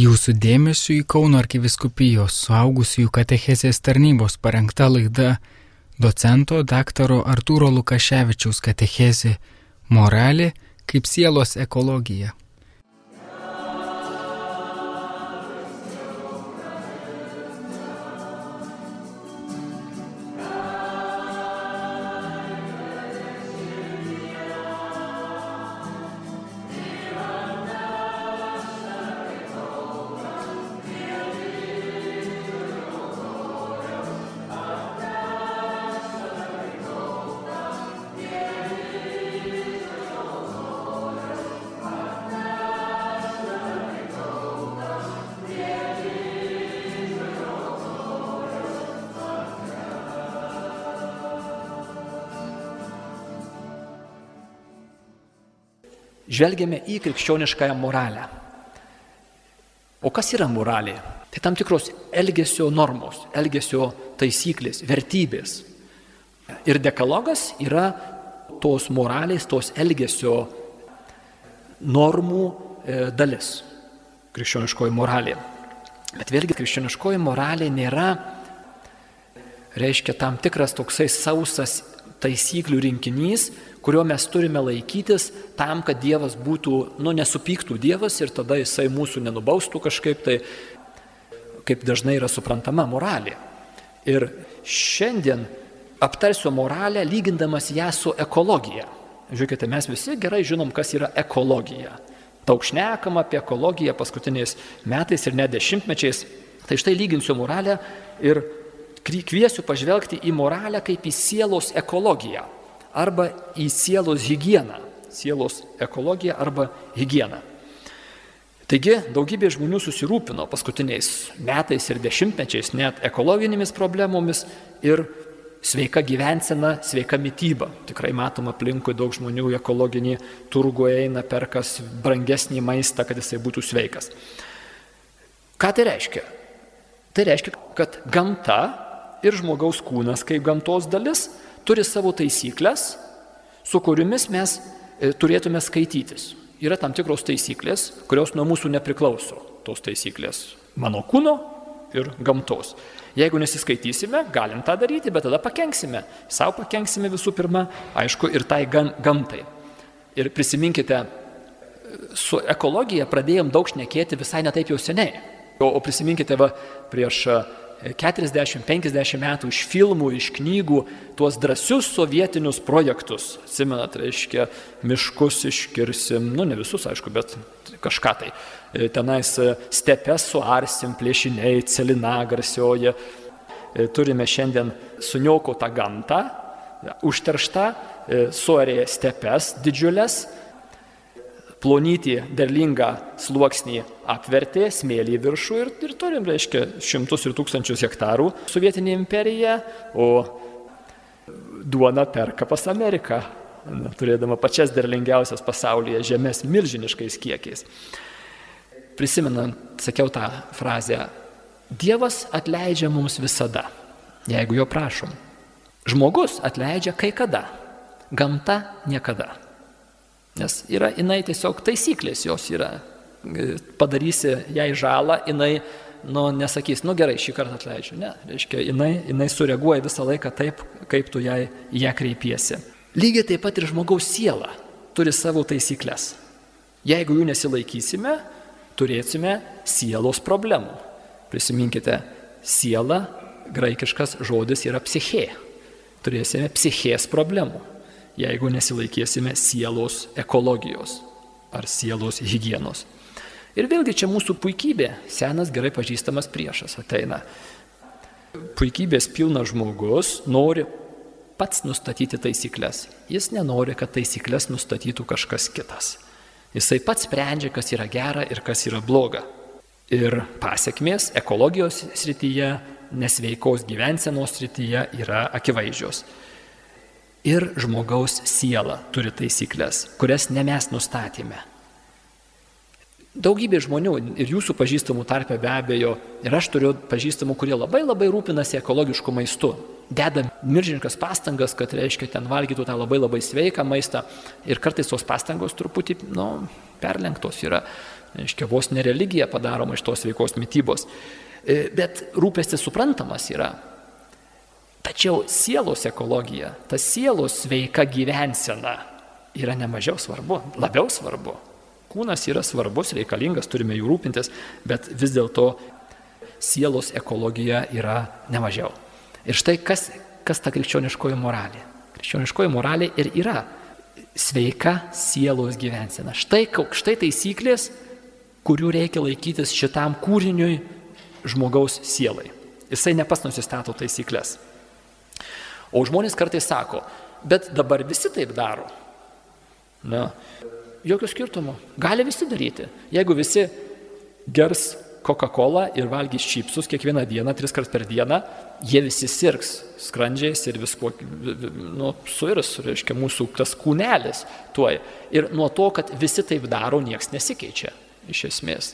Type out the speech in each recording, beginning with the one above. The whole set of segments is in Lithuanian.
Jūsų dėmesio į Kauno arkiviskupijos suaugusiųjų katechezės tarnybos parengta laida docento daktaro Artūro Lukaševičiaus katechezė Moralė kaip sielos ekologija. Žvelgiame į krikščioniškąją moralę. O kas yra moralė? Tai tam tikros elgesio normos, elgesio taisyklės, vertybės. Ir dekalogas yra tos moralės, tos elgesio normų e, dalis. Krikščioniškoji moralė. Bet vėlgi krikščioniškoji moralė nėra, reiškia, tam tikras toksai sausas taisyklių rinkinys, kurio mes turime laikytis tam, kad Dievas būtų, nu, nesupyktų Dievas ir tada jisai mūsų nenubaustų kažkaip tai, kaip dažnai yra suprantama moralė. Ir šiandien aptarsiu moralę, lygindamas ją su ekologija. Žiūrėkite, mes visi gerai žinom, kas yra ekologija. Daug šnekam apie ekologiją paskutiniais metais ir net dešimtmečiais. Tai štai lyginsiu moralę ir kviesiu pažvelgti į moralę kaip į sielos ekologiją arba į sielos higieną. Sielos ekologiją arba higieną. Taigi daugybė žmonių susirūpino paskutiniais metais ir dešimtmečiais net ekologinėmis problemomis ir sveika gyvensena, sveika mytyba. Tikrai matom aplinkui daug žmonių į ekologinį turgų eina, perkas brangesnį maistą, kad jisai būtų sveikas. Ką tai reiškia? Tai reiškia, kad gamta ir žmogaus kūnas kaip gamtos dalis turi savo taisyklės, su kuriomis mes e, turėtume skaitytis. Yra tam tikros taisyklės, kurios nuo mūsų nepriklauso. Tos taisyklės mano kūno ir gamtos. Jeigu nesiskaitysime, galim tą daryti, bet tada pakenksime. Sau pakenksime visų pirma, aišku, ir tai gan, gamtai. Ir prisiminkite, su ekologija pradėjom daug šnekėti visai netaip jau seniai. O, o prisiminkite, va, prieš 40-50 metų iš filmų, iš knygų, tuos drąsius sovietinius projektus. Simenat, reiškia, miškus iškirsim, nu ne visus, aišku, bet kažką tai. E, tenais e, stepes suarsim, plėšiniai, celina garsioji. E, turime šiandien suniokotą gamtą, užterštą, suarė stepes didžiulės plonytį derlingą sluoksnį apvertė, smėlį viršų ir, ir turim, reiškia, šimtus ir tūkstančius hektarų sovietinė imperija, o duona perka pas Ameriką, turėdama pačias derlingiausias pasaulyje žemės milžiniškais kiekiais. Prisimenant, sakiau tą frazę, Dievas atleidžia mums visada, jeigu jo prašom. Žmogus atleidžia kai kada, gamta niekada. Nes yra jinai tiesiog taisyklės jos yra. Padarysi jai žalą, jinai nu, nesakys, nu gerai, šį kartą atleidžiu. Ne, reiškia, jinai, jinai sureaguoja visą laiką taip, kaip tu jai, ją kreipiesi. Lygiai taip pat ir žmogaus siela turi savo taisyklės. Jeigu jų nesilaikysime, turėsime sielos problemų. Prisiminkite, siela, graikiškas žodis yra psichė. Turėsime psichės problemų jeigu nesilaikėsime sielos ekologijos ar sielos hygienos. Ir vėlgi čia mūsų puikybė, senas gerai pažįstamas priešas ateina. Puikybės pilnas žmogus nori pats nustatyti taisyklės. Jis nenori, kad taisyklės nustatytų kažkas kitas. Jisai pats sprendžia, kas yra gera ir kas yra bloga. Ir pasiekmės ekologijos srityje, nesveikos gyvensenos srityje yra akivaizdžios ir žmogaus siela turi taisyklės, kurias ne mes nustatėme. Daugybė žmonių ir jūsų pažįstamų tarpe be abejo, ir aš turiu pažįstamų, kurie labai labai rūpinasi ekologišku maistu. Deda milžiniškas pastangas, kad reiškia ten valgytų tą labai labai sveiką maistą ir kartais tos pastangos truputį, nu, perlenktos yra. Reiškia, vos ne religija padaroma iš tos sveikos mytybos. E, bet rūpestis suprantamas yra. Tačiau sielos ekologija, ta sielos sveika gyvensena yra nemažiau svarbu, labiau svarbu. Kūnas yra svarbus, reikalingas, turime jų rūpintis, bet vis dėlto sielos ekologija yra nemažiau. Ir štai kas, kas ta krikščioniškoji moralė. Krikščioniškoji moralė ir yra sveika sielos gyvensena. Štai, štai taisyklės, kurių reikia laikytis šitam kūriniui žmogaus sielai. Jisai nepas nusistato taisyklės. O žmonės kartais sako, bet dabar visi taip daro. Na, jokio skirtumo. Gali visi daryti. Jeigu visi gers Coca-Cola ir valgys čipsus kiekvieną dieną, tris kart per dieną, jie visi sirgs skrandžiais ir visko, nu, suirs, reiškia, mūsų tas kūnelis tuoj. Ir nuo to, kad visi taip daro, niekas nesikeičia, iš esmės.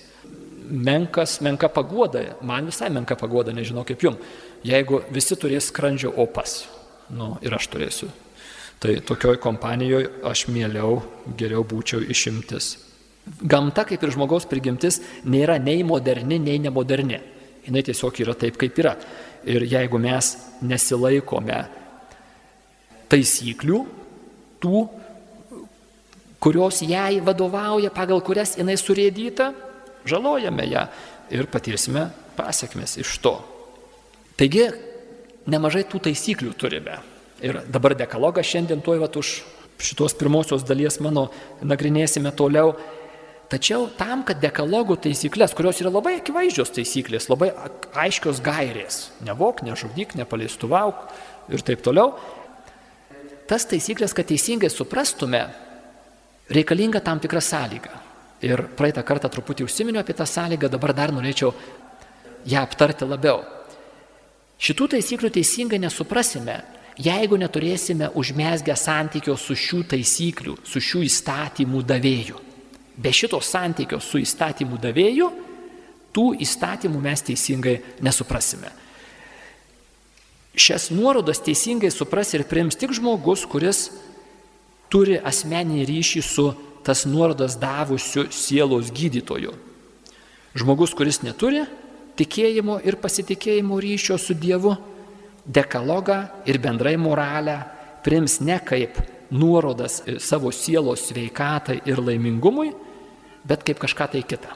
Menkas, menka pagoda, man visai menka pagoda, nežinau kaip jum, jeigu visi turės skrandžio opas, nu, ir aš turėsiu Tai tokioj kompanijoje aš mieliau, geriau būčiau išimtis. Gamta, kaip ir žmogaus prigimtis, nėra nei moderni, nei nemoderni. Jis tiesiog yra taip, kaip yra. Ir jeigu mes nesilaikome taisyklių, tų, kurios jai vadovauja, pagal kurias jinai surėdyta, žalojame ją ir patirsime pasiekmes iš to. Taigi, nemažai tų taisyklių turime. Ir dabar dekalogą šiandien tuoj vat už šitos pirmosios dalies mano nagrinėsime toliau. Tačiau tam, kad dekalogų taisyklės, kurios yra labai akivaizdžios taisyklės, labai aiškios gairės, nevok, nežudyk, nepalestuvauk ir taip toliau, tas taisyklės, kad teisingai suprastume, reikalinga tam tikra sąlyga. Ir praeitą kartą truputį užsiminiau apie tą sąlygą, dabar dar norėčiau ją aptarti labiau. Šitų taisyklių teisingai nesuprasime, jeigu neturėsime užmesgę santykio su šių taisyklių, su šių įstatymų davėjų. Be šito santykio su įstatymų davėju, tų įstatymų mes teisingai nesuprasime. Šias nuorodas teisingai supras ir priims tik žmogus, kuris turi asmeninį ryšį su tas nuorodas davusiu sielos gydytoju. Žmogus, kuris neturi tikėjimo ir pasitikėjimo ryšio su Dievu, dekalogą ir bendrai moralę prims ne kaip nuorodas savo sielos sveikatai ir laimingumui, bet kaip kažką tai kitą.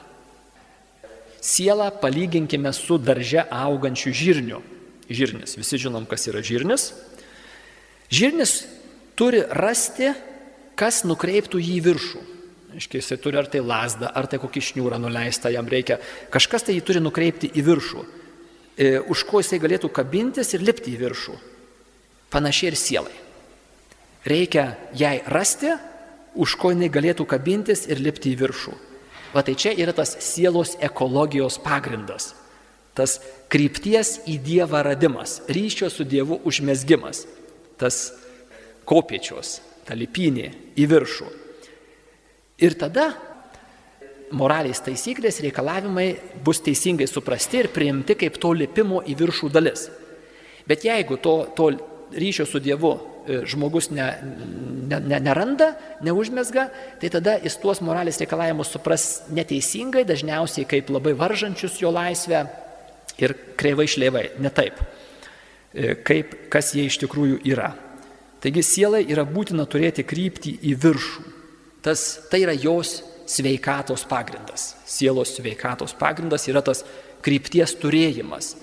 Sielą palyginkime su darže augančiu žirniu. Žirnis, visi žinom, kas yra žirnis. Žirnis turi rasti, kas nukreiptų jį viršų. Aiškiai, jisai turi ar tai lasdą, ar tai kokį šniūrą nuleistą, jam reikia. Kažkas tai jį turi nukreipti į viršų. E, už ko jisai galėtų kabintis ir lipti į viršų. Panašiai ir sielai. Reikia jai rasti, už ko jinai galėtų kabintis ir lipti į viršų. Va tai čia yra tas sielos ekologijos pagrindas. Tas krypties į Dievą radimas, ryšio su Dievu užmesgimas, tas kopiečios, ta lipinė į viršų. Ir tada moralės taisyklės, reikalavimai bus teisingai suprasti ir priimti kaip to lipimo į viršų dalis. Bet jeigu to, to ryšio su Dievu e, žmogus ne, ne, ne, neranda, neužmesga, tai tada jis tuos moralės reikalavimus supras neteisingai, dažniausiai kaip labai varžančius jo laisvę ir kreivai šleivai, ne taip, e, kaip kas jie iš tikrųjų yra. Taigi sielai yra būtina turėti kryptį į viršų. Tas, tai yra jos sveikatos pagrindas. Sielos sveikatos pagrindas yra tas krypties turėjimas.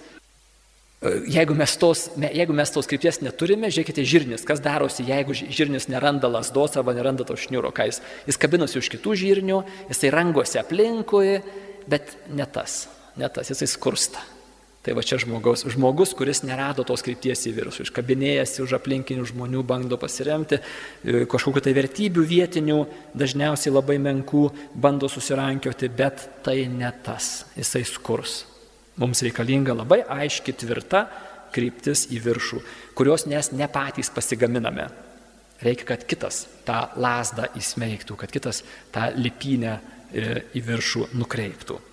E, jeigu mes, tos, jeigu mes tos krypties neturime, žiūrėkite žirnis, kas darosi, jeigu žirnis neranda lasdos arba neranda to šniūro, ką jis, jis kabinosi už kitų žirnių, jisai rangosi aplinkui, bet ne tas, ne tas, jisai skursta. Tai va čia žmogaus, žmogus, kuris nerado tos krypties į viršų, iškabinėjasi už aplinkinių žmonių, bando pasiremti, e, kažkokiu tai vertybių vietinių, dažniausiai labai menkų, bando susirankioti, bet tai ne tas, jisai skurs. Mums reikalinga labai aiški, tvirta kryptis į viršų, kurios mes ne patys pasigaminame. Reikia, kad kitas tą lasdą įsmeigtų, kad kitas tą lipinę e, į viršų nukreiptų.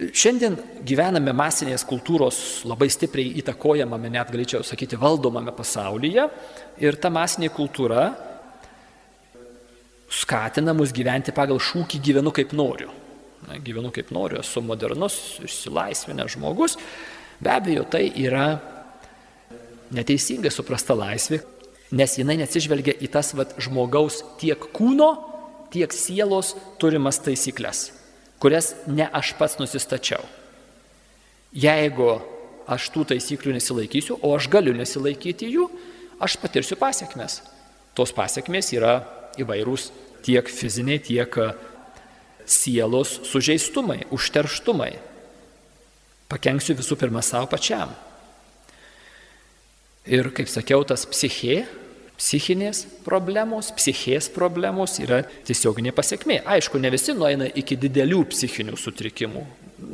Šiandien gyvename masinės kultūros labai stipriai įtakojamame, net galėčiau sakyti, valdomame pasaulyje ir ta masinė kultūra skatina mus gyventi pagal šūkį gyvenu kaip noriu. Na, gyvenu kaip noriu, esu modernus, išsilaisvinęs žmogus. Be abejo, tai yra neteisingai suprasta laisvė, nes jinai neatsižvelgia į tas vat, žmogaus tiek kūno, tiek sielos turimas taisyklės, kurias ne aš pats nusistačiau. Jeigu aš tų taisyklių nesilaikysiu, o aš galiu nesilaikyti jų, aš patirsiu pasiekmes. Tos pasiekmes yra įvairūs tiek fiziniai, tiek sielos sužeistumai, užterštumai. Pakenksiu visų pirma savo pačiam. Ir kaip sakiau, tas psichė, psichinės problemos, psichės problemos yra tiesioginė pasiekmė. Aišku, ne visi nueina iki didelių psichinių sutrikimų.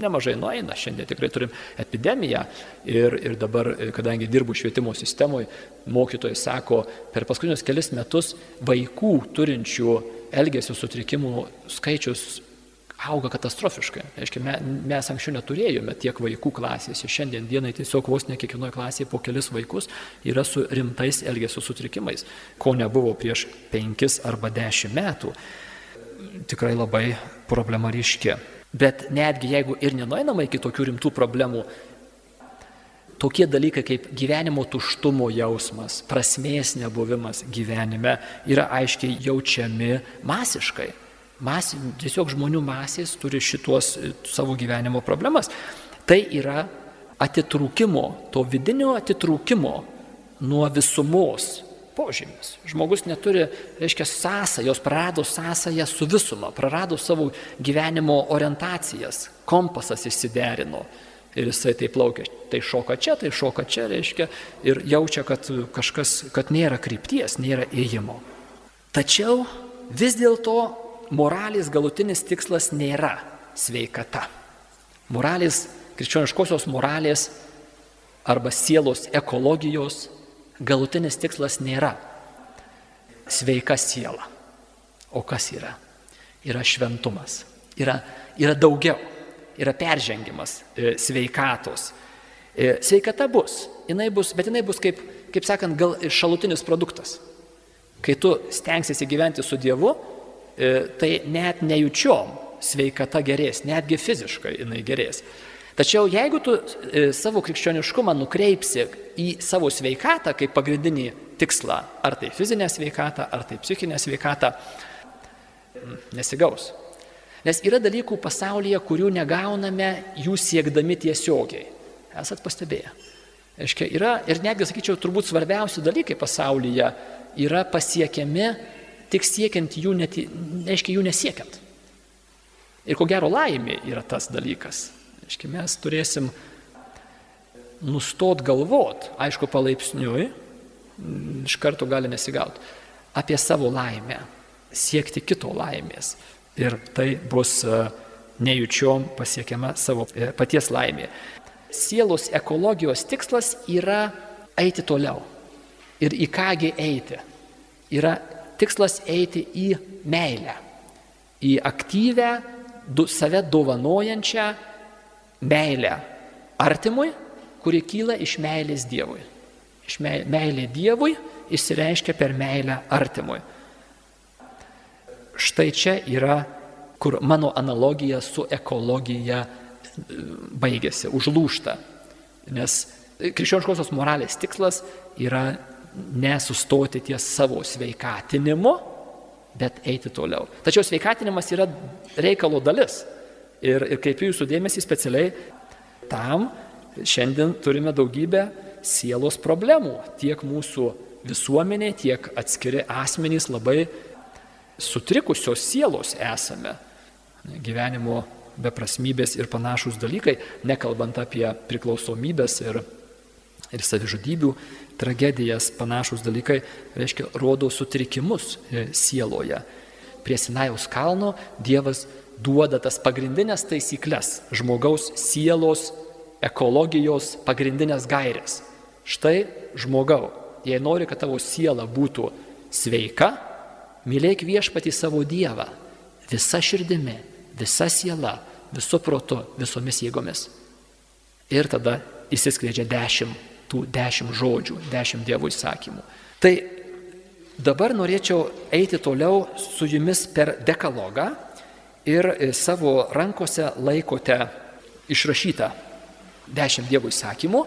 Nemažai nueina, šiandien tikrai turim epidemiją ir, ir dabar, kadangi dirbu švietimo sistemoje, mokytojai sako, per paskutinius kelias metus vaikų turinčių elgesio sutrikimų skaičius auga katastrofiškai. Aiškiai, mes anksčiau neturėjome tiek vaikų klasėse. Šiandien dienai tiesiog vos ne kiekvienoje klasėje po kelis vaikus yra su rimtais elgesio sutrikimais, ko nebuvo prieš penkis arba dešimt metų. Tikrai labai problema ryški. Bet netgi jeigu ir nenueinama iki tokių rimtų problemų, tokie dalykai kaip gyvenimo tuštumo jausmas, prasmės nebuvimas gyvenime yra aiškiai jaučiami masiškai. Mas, tiesiog žmonių masės turi šitos e, savo gyvenimo problemas. Tai yra atitrūkimo, to vidinio atitrūkimo nuo visumos požymis. Žmogus neturi, reiškia, sąsajos, prarado sąsają su visuma, prarado savo gyvenimo orientacijas, kompasas išsiderino. Ir jisai taip plaukia, tai šoka čia, tai šoka čia, reiškia, ir jaučia, kad kažkas, kad nėra krypties, nėra įėjimo. Tačiau vis dėlto moralės galutinis tikslas nėra sveikata. Moralės, krikščioniškosios moralės arba sielos ekologijos galutinis tikslas nėra sveika siela. O kas yra? Yra šventumas. Yra, yra daugiau. Yra peržengimas e, sveikatos. E, sveikata bus, jinai bus, bet jinai bus kaip, kaip sakant, gal šalutinis produktas. Kai tu stengsiesi gyventi su Dievu, tai net nejučiom sveikata gerės, netgi fiziškai jinai gerės. Tačiau jeigu tu e, savo krikščioniškumą nukreipsi į savo sveikatą kaip pagrindinį tikslą, ar tai fizinę sveikatą, ar tai psichinę sveikatą, nesigaus. Nes yra dalykų pasaulyje, kurių negauname jų siekdami tiesiogiai. Esat pastebėję. Aiškia, yra ir netgi, sakyčiau, turbūt svarbiausi dalykai pasaulyje yra pasiekiami tik siekiant jų, net, reiškia, jų nesiekiant. Ir ko gero laimė yra tas dalykas. Reiškia, mes turėsim nustot galvot, aišku, palaipsniui, iš karto gali nesigauti, apie savo laimę, siekti kito laimės. Ir tai bus e, nejučiom pasiekiama savo e, paties laimė. Sielos ekologijos tikslas yra eiti toliau. Ir į kągi eiti? Yra tikslas eiti į meilę, į aktyvę, du, save dovanojančią meilę artimui, kuri kyla iš meilės Dievui. Iš meilė Dievui įsireiškia per meilę artimui. Štai čia yra, kur mano analogija su ekologija e, baigėsi, užlūšta. Nes krikščioniškosios moralės tikslas yra nesustoti ties savo sveikatinimu, bet eiti toliau. Tačiau sveikatinimas yra reikalo dalis. Ir, ir kaip jūsų dėmesį specialiai tam šiandien turime daugybę sielos problemų. Tiek mūsų visuomenė, tiek atskiri asmenys labai sutrikusios sielos esame. Gyvenimo beprasmybės ir panašus dalykai, nekalbant apie priklausomybės ir, ir savižudybių tragedijas, panašus dalykai, reiškia, rodo sutrikimus e, sieloje. Prie Sinajaus kalno Dievas duoda tas pagrindinės taisyklės žmogaus sielos ekologijos pagrindinės gairės. Štai žmogau, jei nori, kad tavo siela būtų sveika, mylėk viešpatį savo Dievą visa širdimi, visa siela, visu protu, visomis jėgomis. Ir tada įsiskleidžia dešimt tų dešimt žodžių, dešimt Dievo įsakymų. Tai dabar norėčiau eiti toliau su jumis per dekalogą ir e, savo rankose laikote išrašytą dešimt Dievo įsakymų,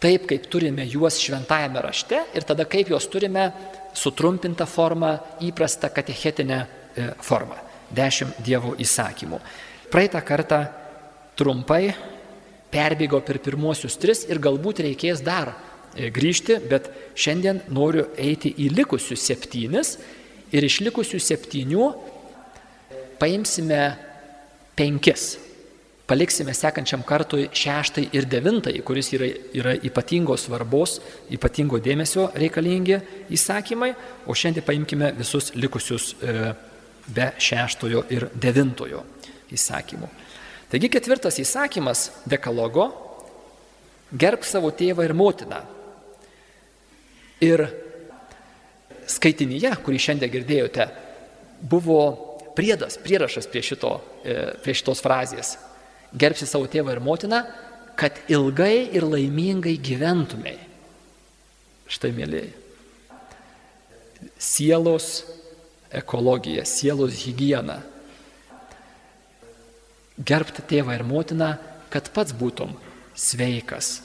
taip kaip turime juos šventajame rašte ir tada kaip juos turime sutrumpintą formą, įprastą katechetinę e, formą. Dešimt Dievo įsakymų. Praeitą kartą trumpai perbėgo per pirmuosius tris ir galbūt reikės dar e, grįžti, bet šiandien noriu eiti į likusius septynis ir iš likusių septynių paimsime penkis. Paliksime sekančiam kartui šeštai ir devintai, kuris yra, yra ypatingos svarbos, ypatingo dėmesio reikalingi įsakymai, o šiandien paimkime visus likusius e, be šeštojo ir devintojo įsakymų. Taigi ketvirtas įsakymas dekalogo - gerb savo tėvą ir motiną. Ir skaitinyje, kurį šiandien girdėjote, buvo priedas, prierašas prie, šito, e, prie šitos frazės. Gerbsi savo tėvą ir motiną, kad ilgai ir laimingai gyventumai. Štai, mėlyjei. Sielos ekologija, sielos hygiena. Gerbti tėvą ir motiną, kad pats būtum sveikas.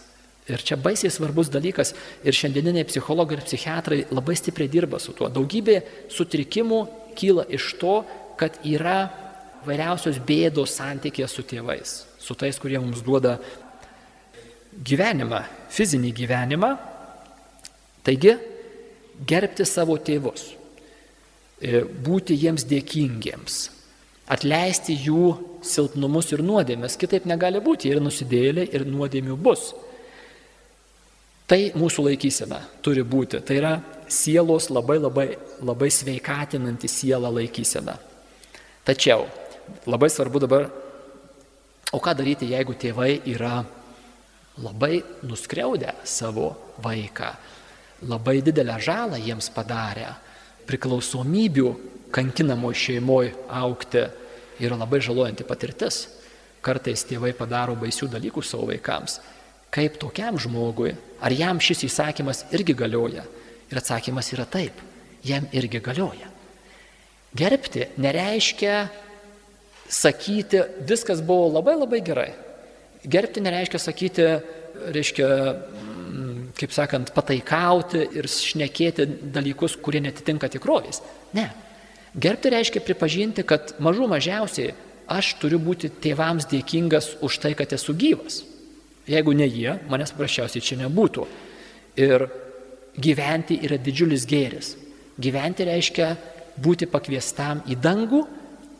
Ir čia baisiai svarbus dalykas ir šiandieniniai psichologai ir psichiatrai labai stipriai dirba su tuo. Daugybė sutrikimų kyla iš to, kad yra vairiausios bėdos santykė su tėvais, su tais, kurie mums duoda gyvenimą, fizinį gyvenimą. Taigi, gerbti savo tėvus, e, būti jiems dėkingiems, atleisti jų silpnumus ir nuodėmės, kitaip negali būti, ir nusidėlė, ir nuodėmių bus. Tai mūsų laikysena turi būti, tai yra sielos labai labai, labai sveikatinanti sielą laikysena. Tačiau labai svarbu dabar, o ką daryti, jeigu tėvai yra labai nuskriaudę savo vaiką, labai didelę žalą jiems padarę, priklausomybių kankinamo šeimoje aukti yra labai žalojanti patirtis. Kartais tėvai padaro baisių dalykų savo vaikams. Kaip tokiam žmogui, ar jam šis įsakymas irgi galioja? Ir atsakymas yra taip, jam irgi galioja. Gerbti nereiškia sakyti, viskas buvo labai labai gerai. Gerbti nereiškia sakyti, reiškia, mm, kaip sakant, pataikauti ir šnekėti dalykus, kurie netitinka tikrovės. Ne. Gerbti reiškia pripažinti, kad mažų mažiausiai aš turiu būti tėvams dėkingas už tai, kad esu gyvas. Jeigu ne jie, manęs paprasčiausiai čia nebūtų. Ir gyventi yra didžiulis gėris. Gyventi reiškia būti pakviestam į dangų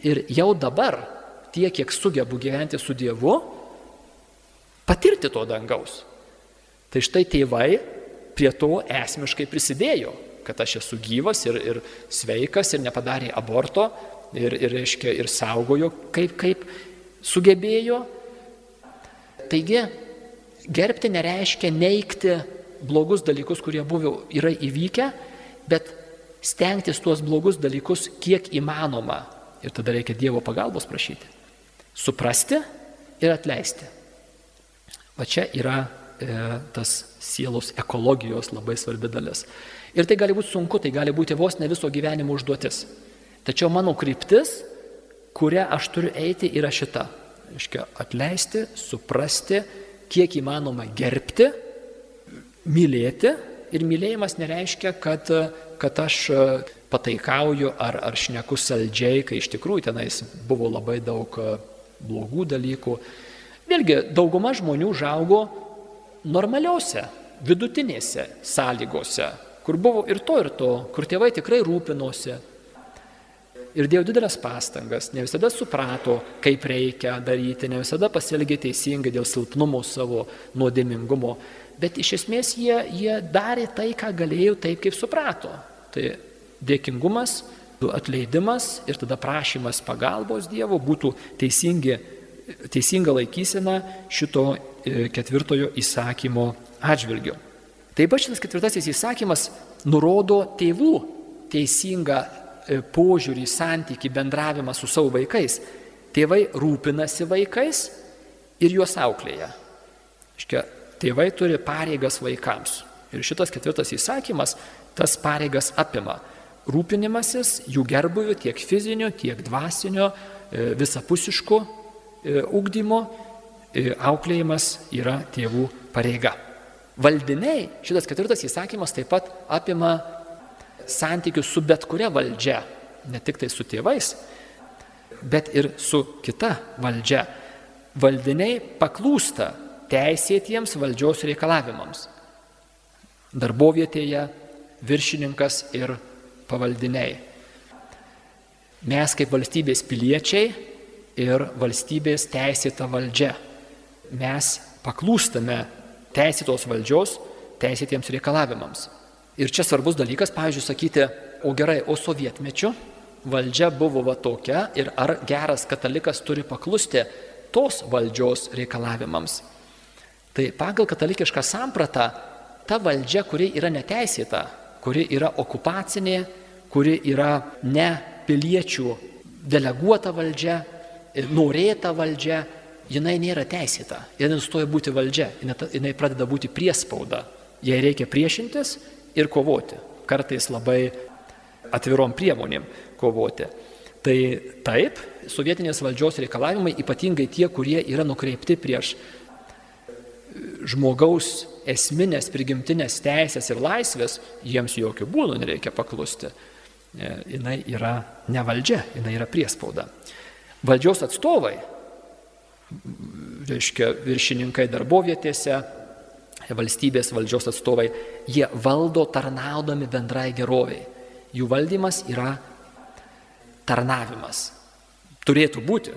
ir jau dabar, tiek kiek sugebu gyventi su Dievu, patirti to dangaus. Tai štai tėvai prie to esmiškai prisidėjo, kad aš esu gyvas ir, ir sveikas ir nepadarė aborto ir, ir, reiškia, ir saugojo, kaip, kaip sugebėjo. Taigi, gerbti nereiškia neikti blogus dalykus, kurie buvo, yra įvykę, bet stengtis tuos blogus dalykus kiek įmanoma. Ir tada reikia Dievo pagalbos prašyti. Suprasti ir atleisti. Va čia yra e, tas sielos ekologijos labai svarbi dalis. Ir tai gali būti sunku, tai gali būti vos ne viso gyvenimo užduotis. Tačiau mano kryptis, kurią aš turiu eiti, yra šita. Iškia, atleisti, suprasti, kiek įmanoma gerbti, mylėti. Ir mylėjimas nereiškia, kad kad aš e, pataikauju ar, ar šneku saldžiai, kai iš tikrųjų tenais buvo labai daug e, blogų dalykų. Vėlgi, dauguma žmonių žaugo normaliuose, vidutinėse sąlygose, kur buvo ir to, ir to, kur tėvai tikrai rūpinosi. Ir dėjo didelės pastangas, ne visada suprato, kaip reikia daryti, ne visada pasielgė teisingai dėl silpnumo savo nuodėmingumo bet iš esmės jie, jie darė tai, ką galėjo taip, kaip suprato. Tai dėkingumas, atleidimas ir tada prašymas pagalbos Dievo būtų teisingi, teisinga laikysena šito e, ketvirtojo įsakymo atžvilgiu. Taip pat šitas ketvirtasis įsakymas nurodo tėvų teisingą e, požiūrį, santyki, bendravimą su savo vaikais. Tėvai rūpinasi vaikais ir juos auklėja. Iškia, Tėvai turi pareigas vaikams. Ir šitas ketvirtas įsakymas tas pareigas apima. Rūpinimasis jų gerbuviu tiek fiziniu, tiek dvasiniu, visapusiško ugdymo, auklėjimas yra tėvų pareiga. Valdiniai, šitas ketvirtas įsakymas taip pat apima santykius su bet kuria valdžia, ne tik tai su tėvais, bet ir su kita valdžia. Valdiniai paklūsta teisėtiems valdžios reikalavimams. Darbovietėje viršininkas ir pavaldiniai. Mes kaip valstybės piliečiai ir valstybės teisėta valdžia. Mes paklūstame teisėtos valdžios teisėtiems reikalavimams. Ir čia svarbus dalykas, pavyzdžiui, sakyti, o gerai, o sovietmečiu valdžia buvo va tokia ir ar geras katalikas turi paklusti tos valdžios reikalavimams. Tai pagal katalikišką sampratą ta valdžia, kuri yra neteisėta, kuri yra okupacinė, kuri yra ne piliečių deleguota valdžia, norėta valdžia, jinai nėra teisėta, jinai nustoja būti valdžia, jinai pradeda būti priespauda. Jai reikia priešintis ir kovoti, kartais labai atvirom priemonėm kovoti. Tai taip, sovietinės valdžios reikalavimai, ypatingai tie, kurie yra nukreipti prieš žmogaus esminės prigimtinės teisės ir laisvės, jiems jokių būdų nereikia paklusti. E, jinai yra ne valdžia, jinai yra priespauda. Valdžios atstovai, reiškia viršininkai darbovietėse, valstybės valdžios atstovai, jie valdo tarnaudami bendrai geroviai. Jų valdymas yra tarnavimas. Turėtų būti.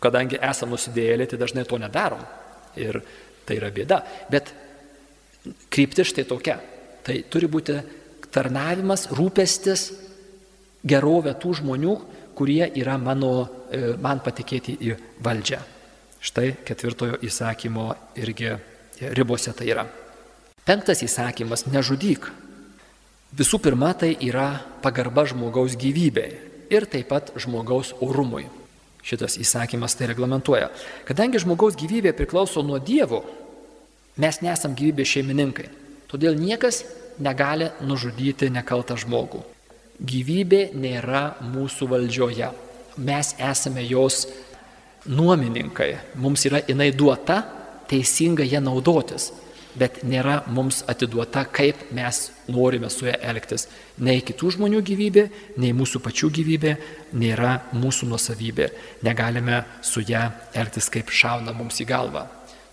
Kadangi esame nusidėjėlė, tai dažnai to nedarom. Ir tai yra bėda. Bet kryptis štai tokia. Tai turi būti tarnavimas, rūpestis, gerovė tų žmonių, kurie yra mano, e, man patikėti į valdžią. Štai ketvirtojo įsakymo irgi ribose tai yra. Penktas įsakymas - nežudyk. Visų pirma, tai yra pagarba žmogaus gyvybei ir taip pat žmogaus orumui. Šitas įsakymas tai reglamentuoja. Kadangi žmogaus gyvybė priklauso nuo Dievo, mes nesam gyvybės šeimininkai. Todėl niekas negali nužudyti nekaltą žmogų. Gyvybė nėra mūsų valdžioje. Mes esame jos nuomininkai. Mums yra jinai duota, teisinga ją naudotis, bet nėra mums atiduota, kaip mes norime su ją elgtis. Nei kitų žmonių gyvybė, nei mūsų pačių gyvybė nėra mūsų nusavybė. Negalime su ją elgtis, kaip šauna mums į galvą.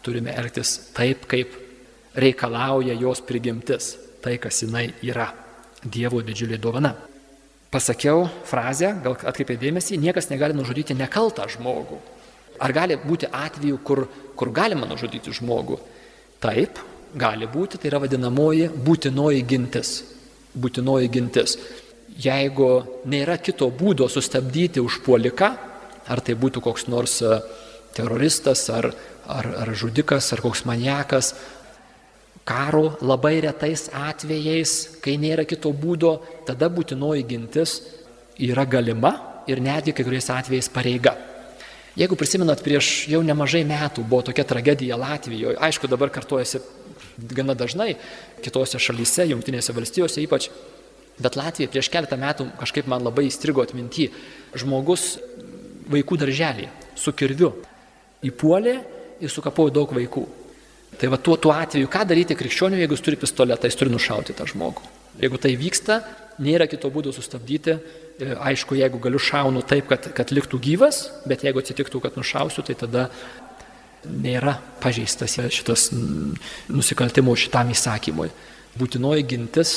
Turime elgtis taip, kaip reikalauja jos prigimtis, tai, kas jinai yra. Dievo didžiulė dovana. Pasakiau frazę, gal atkreipė dėmesį, niekas negali nužudyti nekaltą žmogų. Ar gali būti atveju, kur, kur galima nužudyti žmogų? Taip, gali būti, tai yra vadinamoji būtinoji gintis. Būtinoji gintis. Jeigu nėra kito būdo sustabdyti užpuoliką, ar tai būtų koks nors e, teroristas, ar, ar, ar žudikas, ar koks maniakas, karo labai retais atvejais, kai nėra kito būdo, tada būtinoji gintis yra galima ir netgi kai kuriais atvejais pareiga. Jeigu prisimenat, prieš jau nemažai metų buvo tokia tragedija Latvijoje, aišku, dabar kartuojasi gana dažnai kitose šalyse, jungtinėse valstijose ypač, bet Latvija prieš keletą metų kažkaip man labai įstrigo atminti. Žmogus vaikų darželį su kirviu įpuolė ir sukapojo daug vaikų. Tai va tuo, tuo atveju, ką daryti krikščioniui, jeigu jis turi pistoletą, jis turi nušauti tą žmogų. Jeigu tai vyksta, nėra kito būdo sustabdyti. E, aišku, jeigu galiu šaunu taip, kad, kad liktų gyvas, bet jeigu atsitiktų, kad nušausiu, tai tada nėra pažeistas šitas nusikaltimo šitam įsakymui. Būtinoji gintis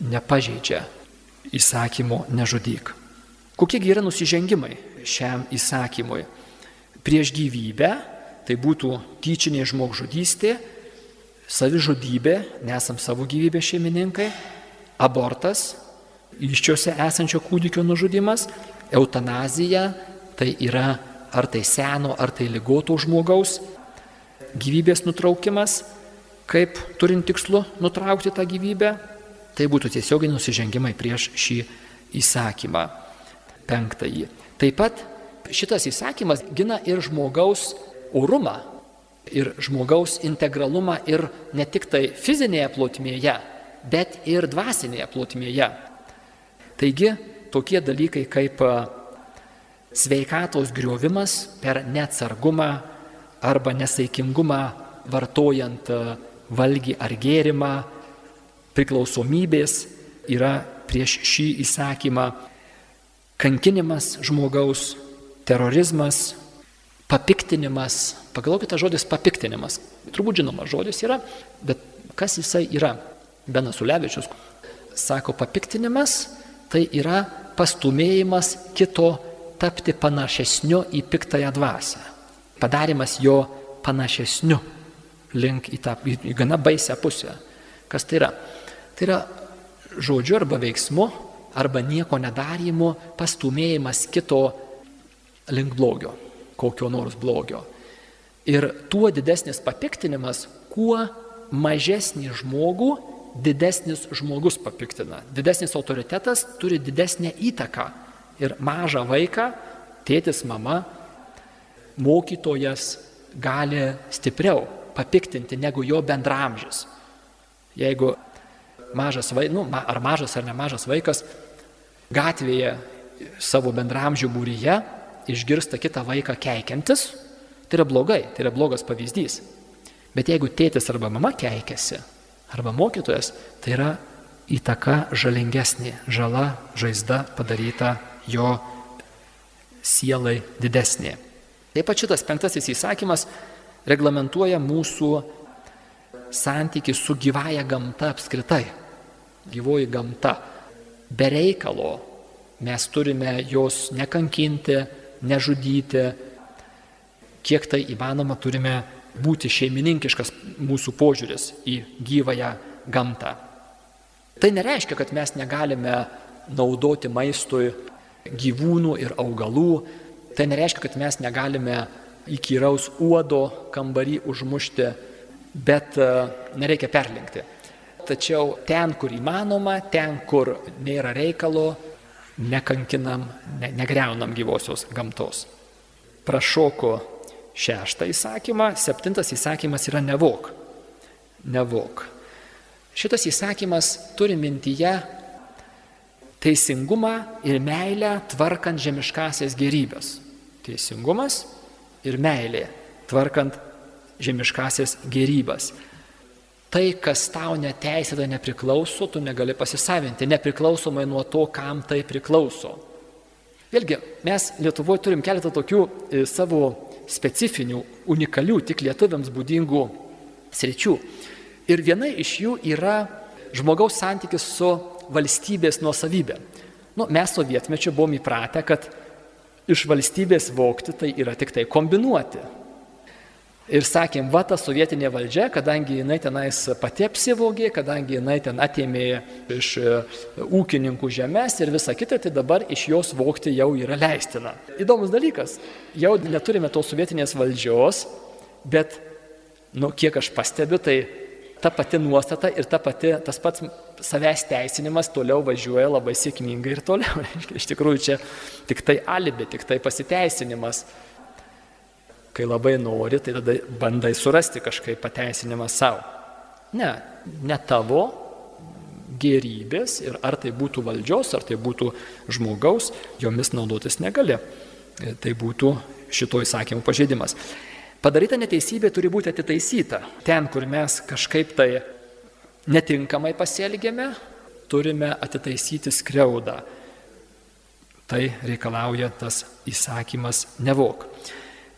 nepažeidžia įsakymo nežudyk. Kokiegi yra nusižengimai šiam įsakymui? Prieš gyvybę, tai būtų tyčinė žmogžudystė, savižudybė, nesam savo gyvybės šeimininkai, abortas, iščiose esančio kūdikio nužudimas, eutanazija, tai yra ar tai seno, ar tai lygoto žmogaus gyvybės nutraukimas, kaip turint tikslu nutraukti tą gyvybę, tai būtų tiesiogiai nusižengimai prieš šį įsakymą. Penktąjį. Taip pat šitas įsakymas gina ir žmogaus orumą, ir žmogaus integralumą ir ne tik tai fizinėje plotmėje, bet ir dvasinėje plotmėje. Taigi tokie dalykai kaip sveikatos griovimas per neatsargumą arba nesaikingumą vartojant valgy ar gėrimą, priklausomybės yra prieš šį įsakymą, kankinimas žmogaus, terorizmas, papiktinimas. Pagalvokite žodis papiktinimas. Turbūt žinomas žodis yra, bet kas jisai yra? Benas Ulevičius sako, papiktinimas tai yra pastumėjimas kito tapti panašesniu į piktąją dvasę. Padarimas jo panašesniu link į tą į, į gana baisę pusę. Kas tai yra? Tai yra žodžiu arba veiksmu, arba nieko nedarimu pastumėjimas kito link blogio, kokio nors blogio. Ir tuo didesnis papiktinimas, kuo mažesnį žmogų didesnis žmogus papiktina. Didesnis autoritetas turi didesnę įtaką. Ir mažą vaiką, tėtis, mama, mokytojas gali stipriau papiktinti negu jo bendramžis. Jeigu mažas vaikas, nu, ar mažas ar nemažas vaikas gatvėje savo bendramžių būryje išgirsta kitą vaiką keikiantis, tai yra blogai, tai yra blogas pavyzdys. Bet jeigu tėtis arba mama keikiasi, arba mokytojas, tai yra įtaka žalingesnė, žala, žaizda padaryta jo sielai didesnė. Taip pat šitas penktasis įsakymas reglamentuoja mūsų santyki su gyvaja gamta apskritai. Gyvoji gamta. Be reikalo mes turime jos nekankinti, nežudyti. Kiek tai įmanoma turime būti šeimininkiškas mūsų požiūris į gyvąją gamtą. Tai nereiškia, kad mes negalime naudoti maistui gyvūnų ir augalų. Tai nereiškia, kad mes negalime įkyraus uodo kambarį užmušti, bet e, nereikia perlinkti. Tačiau ten, kur įmanoma, ten, kur nėra reikalo, nekankinam, ne, negreunam gyvosios gamtos. Prašoko šeštą įsakymą, septintas įsakymas yra nevok. Nevok. Šitas įsakymas turi mintyje teisingumą ir meilę tvarkant žemiškasias gerybės. Teisingumas ir meilė, tvarkant žemiškasias gerybas. Tai, kas tau neteisėta nepriklauso, tu negali pasisavinti, nepriklausomai nuo to, kam tai priklauso. Vėlgi, mes Lietuvoje turim keletą tokių e, savo specifinių, unikalių, tik lietuviams būdingų sričių. Ir viena iš jų yra žmogaus santykis su valstybės nuosavybė. Nu, mes sovietmečiu buvom įpratę, kad iš valstybės vokti tai yra tik tai kombinuoti. Ir sakėm, va ta sovietinė valdžia, kadangi jinai tenais pati apsivogė, kadangi jinai ten atėmė iš e, ūkininkų žemės ir visa kita, tai dabar iš jos vokti jau yra leistina. Įdomus dalykas, jau neturime tos sovietinės valdžios, bet, nu, kiek aš pastebiu, tai ta pati nuostata ir ta pati, tas pats savęs teisinimas toliau važiuoja labai sėkmingai ir toliau. Iš tikrųjų, čia tik tai alibi, tik tai pasiteisinimas kai labai nori, tai tada bandai surasti kažkaip pateisinimą savo. Ne, ne tavo gerybės ir ar tai būtų valdžios, ar tai būtų žmogaus, jomis naudotis negali. Tai būtų šito įsakymų pažeidimas. Padaryta neteisybė turi būti atitaisyta. Ten, kur mes kažkaip tai netinkamai pasielgėme, turime atitaisyti skriaudą. Tai reikalauja tas įsakymas nevok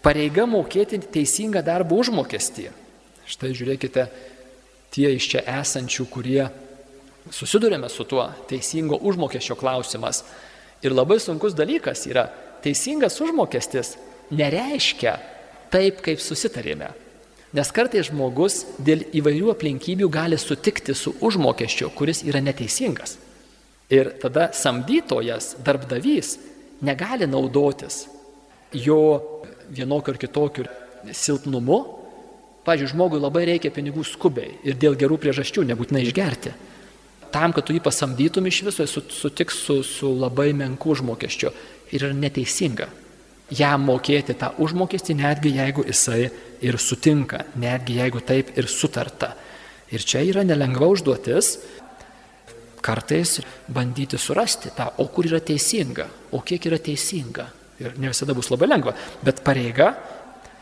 pareiga mokėti teisingą darbo užmokestį. Štai žiūrėkite, tie iš čia esančių, kurie susidurėme su tuo teisingo užmokesčio klausimas. Ir labai sunkus dalykas yra, teisingas užmokestis nereiškia taip, kaip susitarėme. Nes kartais žmogus dėl įvairių aplinkybių gali sutikti su užmokesčiu, kuris yra neteisingas. Ir tada samdytojas, darbdavys negali naudotis jo vienokiu ar kitokiu silpnumu. Pavyzdžiui, žmogui labai reikia pinigų skubiai ir dėl gerų priežasčių, nebūtinai išgerti. Tam, kad tu jį pasamdytum iš viso, jis sutiks su, su labai menku užmokesčiu ir yra neteisinga jam mokėti tą užmokestį, netgi jeigu jisai ir sutinka, netgi jeigu taip ir sutarta. Ir čia yra nelengva užduotis kartais bandyti surasti tą, o kur yra teisinga, o kiek yra teisinga. Ir ne visada bus labai lengva. Bet pareiga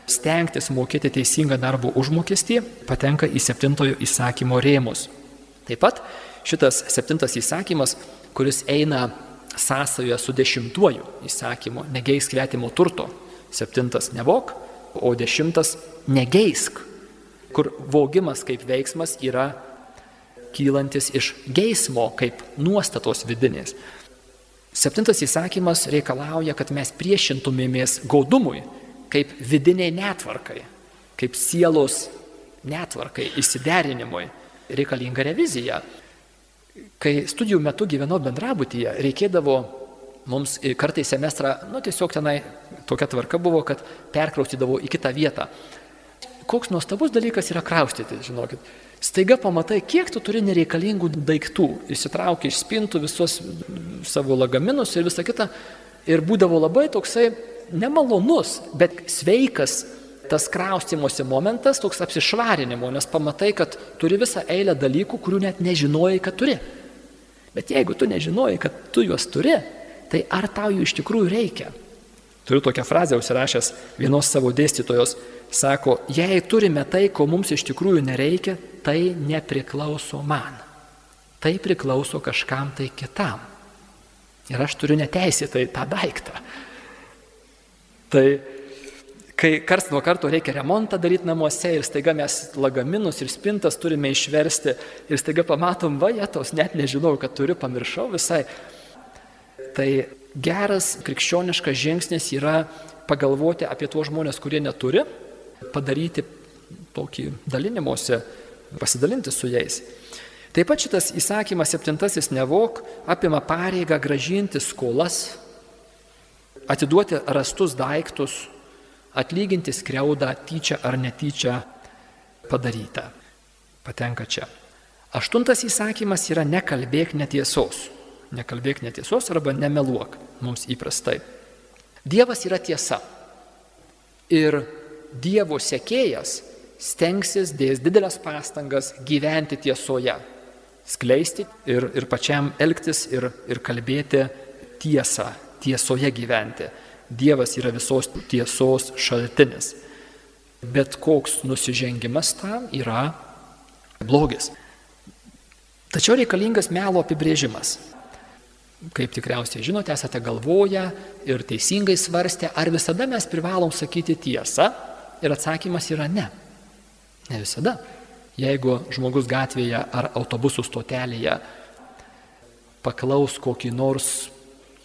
stengtis mokėti teisingą darbo užmokestį patenka į septintojo įsakymo rėmus. Taip pat šitas septintas įsakymas, kuris eina sąsajoje su dešimtuoju įsakymu, negeisk svetimo turto. Septintas nevok, o dešimtas negeisk, kur vogimas kaip veiksmas yra kylantis iš geismo kaip nuostatos vidinės. Septintas įsakymas reikalauja, kad mes priešintumėmės gaudumui, kaip vidiniai netvarkai, kaip sielos netvarkai, įsiderinimui. Reikalinga revizija. Kai studijų metu gyvenau bendrabutyje, reikėdavo mums kartai semestrą, nu tiesiog tenai tokia tvarka buvo, kad perkraustydavo į kitą vietą. Koks nuostabus dalykas yra kraustyti, žinokit. Staiga pamatai, kiek tu turi nereikalingų daiktų. Įsitrauki iš spintų visus savo lagaminus ir visą kitą. Ir būdavo labai toksai nemalonus, bet sveikas tas kraustimosi momentas, toks apsišvarinimo, nes pamatai, kad turi visą eilę dalykų, kurių net nežinojai, kad turi. Bet jeigu tu nežinojai, kad tu juos turi, tai ar tau jų iš tikrųjų reikia? Turiu tokią frazę užsirašęs vienos savo dėstytojos, sako, jei turime tai, ko mums iš tikrųjų nereikia, tai nepriklauso man. Tai priklauso kažkam tai kitam. Ir aš turiu neteisėtai tą daiktą. Tai kai kars nuo karto reikia remontą daryti namuose ir staiga mes lagaminus ir spintas turime išversti ir staiga pamatom, va, jėtos, net nežinau, kad turiu, pamiršau visai. Tai geras krikščioniškas žingsnis yra pagalvoti apie tuos žmonės, kurie neturi, padaryti tokį dalinimuose pasidalinti su jais. Taip pat šitas įsakymas septintasis nevok apima pareigą gražinti skolas, atiduoti rastus daiktus, atlyginti skriaudą tyčia ar netyčia padarytą. Patenka čia. Aštuntas įsakymas yra nekalbėk netiesos. Nekalbėk netiesos arba nemeluok mums įprastai. Dievas yra tiesa. Ir Dievo sekėjas stengsis, dės didelės pastangas gyventi tiesoje, skleisti ir, ir pačiam elgtis ir, ir kalbėti tiesą, tiesoje gyventi. Dievas yra visos tiesos šaltinis. Bet koks nusižengimas tam yra blogis. Tačiau reikalingas melo apibrėžimas. Kaip tikriausiai žinote, esate galvoję ir teisingai svarstę, ar visada mes privalom sakyti tiesą ir atsakymas yra ne. Ne visada. Jeigu žmogus gatvėje ar autobusų stotelėje paklaus kokį nors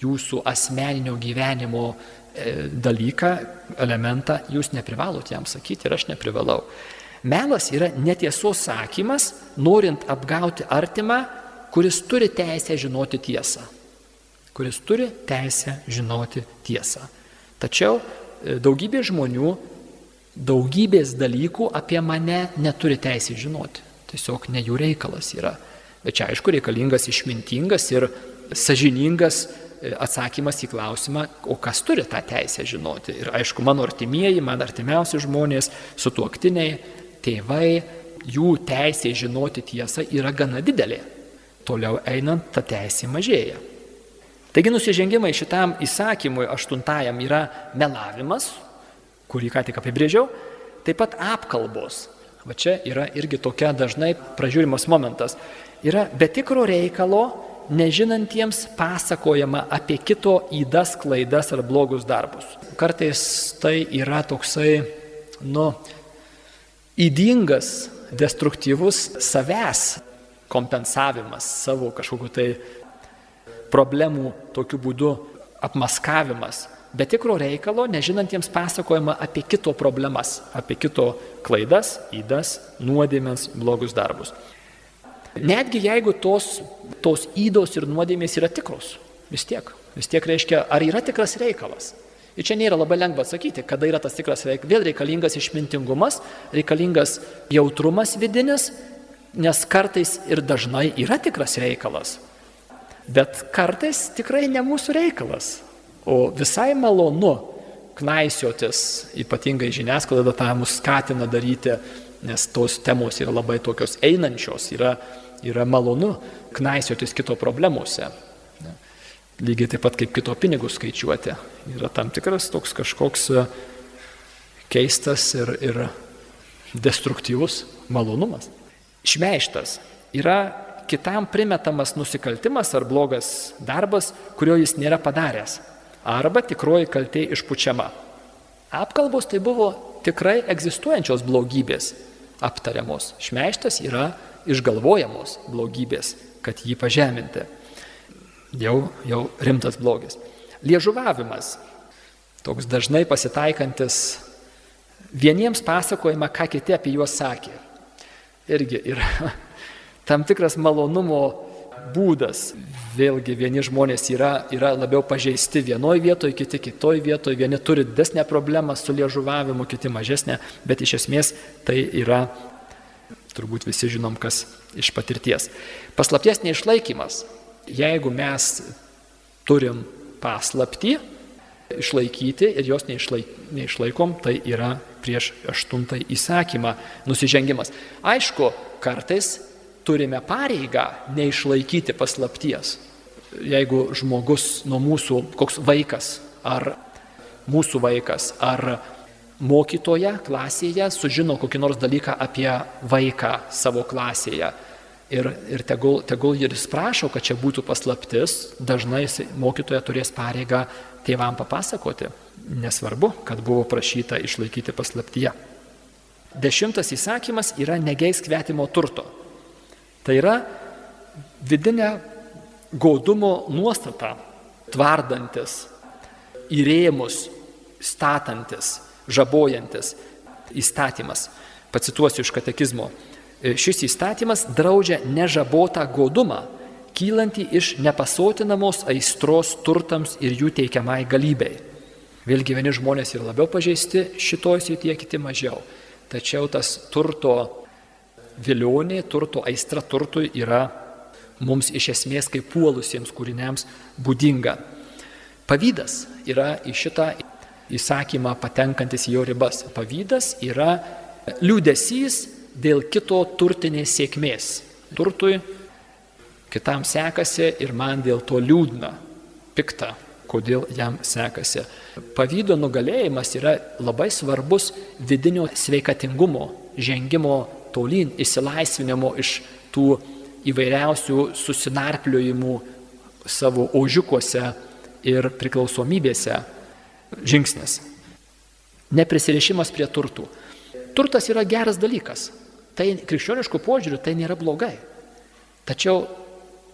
jūsų asmeninio gyvenimo e, dalyką, elementą, jūs neprivalot jam sakyti ir aš neprivalau. Melas yra netiesos sakymas, norint apgauti artimą, kuris turi teisę žinoti tiesą. Kuris turi teisę žinoti tiesą. Tačiau e, daugybė žmonių daugybės dalykų apie mane neturi teisė žinoti. Tiesiog ne jų reikalas yra. Bet čia aišku reikalingas išmintingas ir sažiningas e, atsakymas į klausimą, o kas turi tą teisę žinoti. Ir aišku, mano artimieji, man artimiausi žmonės, sutuoktiniai, tėvai, jų teisė žinoti tiesą yra gana didelė. Toliau einant, ta teisė mažėja. Taigi nusižengimai šitam įsakymui aštuntajam yra melavimas, kurį ką tik apibrėžiau, taip pat apkalbos. Va čia yra irgi tokia dažnai pražiūrimas momentas. Yra be tikro reikalo nežinantiems pasakojama apie kito įdas, klaidas ar blogus darbus. Kartais tai yra toksai, nu, įdingas, destruktyvus savęs kompensavimas, savo kažkokiu tai problemų tokiu būdu apmaskavimas be tikro reikalo, nežinantiems pasakojama apie kito problemas, apie kito klaidas, įdas, nuodėmės, blogus darbus. Netgi jeigu tos, tos įdos ir nuodėmės yra tikros, vis tiek, vis tiek reiškia, ar yra tikras reikalas. Ir čia nėra labai lengva atsakyti, kada yra tas tikras reikalas. Vėl reikalingas išmintingumas, reikalingas jautrumas vidinis, nes kartais ir dažnai yra tikras reikalas. Bet kartais tikrai ne mūsų reikalas. O visai malonu knaisiotis, ypatingai žiniasklaida tą mus skatina daryti, nes tos temos yra labai tokios einančios, yra, yra malonu knaisiotis kito problemuose. Lygiai taip pat kaip kito pinigus skaičiuoti. Yra tam tikras toks kažkoks e, keistas ir, ir destruktyvus malonumas. Šmeištas yra kitam primetamas nusikaltimas ar blogas darbas, kurio jis nėra padaręs. Arba tikroji kaltė išpučiama. Apkalbos tai buvo tikrai egzistuojančios blogybės aptariamos. Šmeištas yra išgalvojamos blogybės, kad jį pažeminti. Jau, jau rimtas blogis. Liežuvavimas. Toks dažnai pasitaikantis. Vieniems pasakojama, ką kiti apie juos sakė. Irgi yra tam tikras malonumo būdas. Vėlgi vieni žmonės yra, yra labiau pažeisti vienoje vietoje, kiti kitoje vietoje, vieni turi didesnę problemą su liežuvavimu, kiti mažesnę, bet iš esmės tai yra, turbūt visi žinom, kas iš patirties. Paslapties neišlaikymas. Jeigu mes turim paslapti, išlaikyti ir jos neišlaik, neišlaikom, tai yra prieš aštuntąjį įsakymą nusižengimas. Aišku, kartais turime pareigą neišlaikyti paslapties. Jeigu žmogus nuo mūsų, koks vaikas ar mūsų vaikas ar mokytoja klasėje sužino kokį nors dalyką apie vaiką savo klasėje ir, ir tegul, tegul ir jis prašo, kad čia būtų paslaptis, dažnai mokytoja turės pareigą tėvam papasakoti, nesvarbu, kad buvo prašyta išlaikyti paslaptyje. Dešimtas įsakymas yra negeisk kvetimo turto. Tai yra vidinė gaudumo nuostata, tvardantis, įrėmus, statantis, žabojantis įstatymas. Pacituosiu iš katekizmo. Šis įstatymas draudžia nežabotą godumą, kylantį iš nepasotinamos aistros turtams ir jų teikiamai galybei. Vėlgi vieni žmonės yra labiau pažeisti šitoj srityje, kiti mažiau. Tačiau tas turto vilionė, turto aistra turtui yra mums iš esmės kaip puolusiems kūriniams būdinga. Pavydas yra į šitą įsakymą patenkantis jo ribas. Pavydas yra liūdėsys dėl kito turtinės sėkmės. Turtui kitam sekasi ir man dėl to liūdna, pikta, kodėl jam sekasi. Pavydo nugalėjimas yra labai svarbus vidinio sveikatingumo, žengimo tolyn, išsilaisvinimo iš tų įvairiausių susinarpliojimų savo ožiukuose ir priklausomybėse žingsnis. Neprisirišimas prie turtų. Turtas yra geras dalykas. Tai krikščioniškų požiūrių tai nėra blogai. Tačiau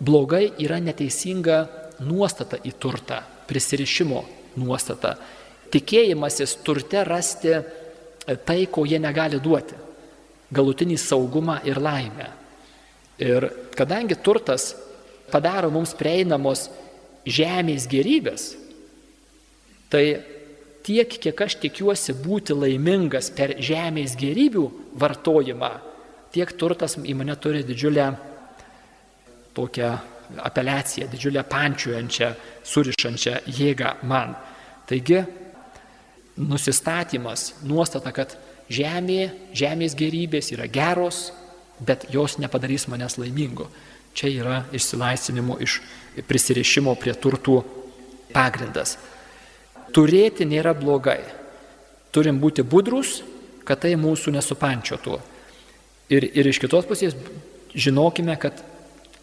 blogai yra neteisinga nuostata į turtą, prisirišimo nuostata. Tikėjimasis turte rasti tai, ko jie negali duoti galutinį saugumą ir laimę. Ir kadangi turtas padaro mums prieinamos žemės gerybės, tai tiek, kiek aš tikiuosi būti laimingas per žemės gerybių vartojimą, tiek turtas į mane turi didžiulę tokią apeliaciją, didžiulę pančiuojančią, surišančią jėgą man. Taigi, nusistatymas, nuostata, kad žemė, žemės gerybės yra geros, bet jos nepadarys manęs laimingo. Čia yra išsilaisvinimo iš prisirišimo prie turtų pagrindas. Turėti nėra blogai. Turim būti budrus, kad tai mūsų nesupančiotų. Ir, ir iš kitos pusės žinokime, kad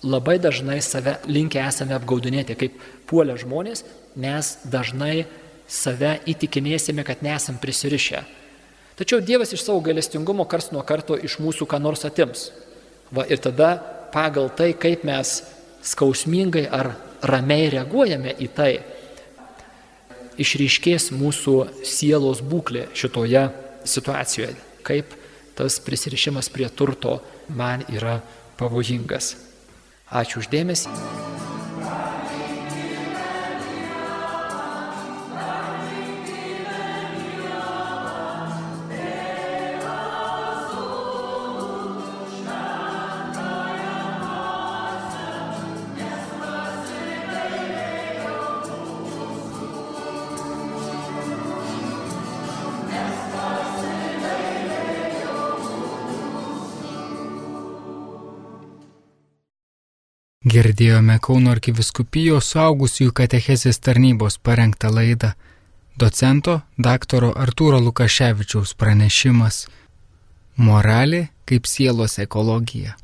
labai dažnai save linkę esame apgaudinėti, kaip puolę žmonės, mes dažnai save įtikinėsime, kad nesam prisirišę. Tačiau Dievas iš savo galestingumo kars nuo karto iš mūsų ką nors atims. Va, ir tada pagal tai, kaip mes skausmingai ar ramiai reaguojame į tai, išryškės mūsų sielos būklė šitoje situacijoje, kaip tas prisirišimas prie turto man yra pavojingas. Ačiū uždėmesi. Girdėjome Kauno arkiviskupijos suaugusiųjų katechezės tarnybos parengtą laidą. Docento dr. Artūro Lukaševičiaus pranešimas Moralė kaip sielos ekologija.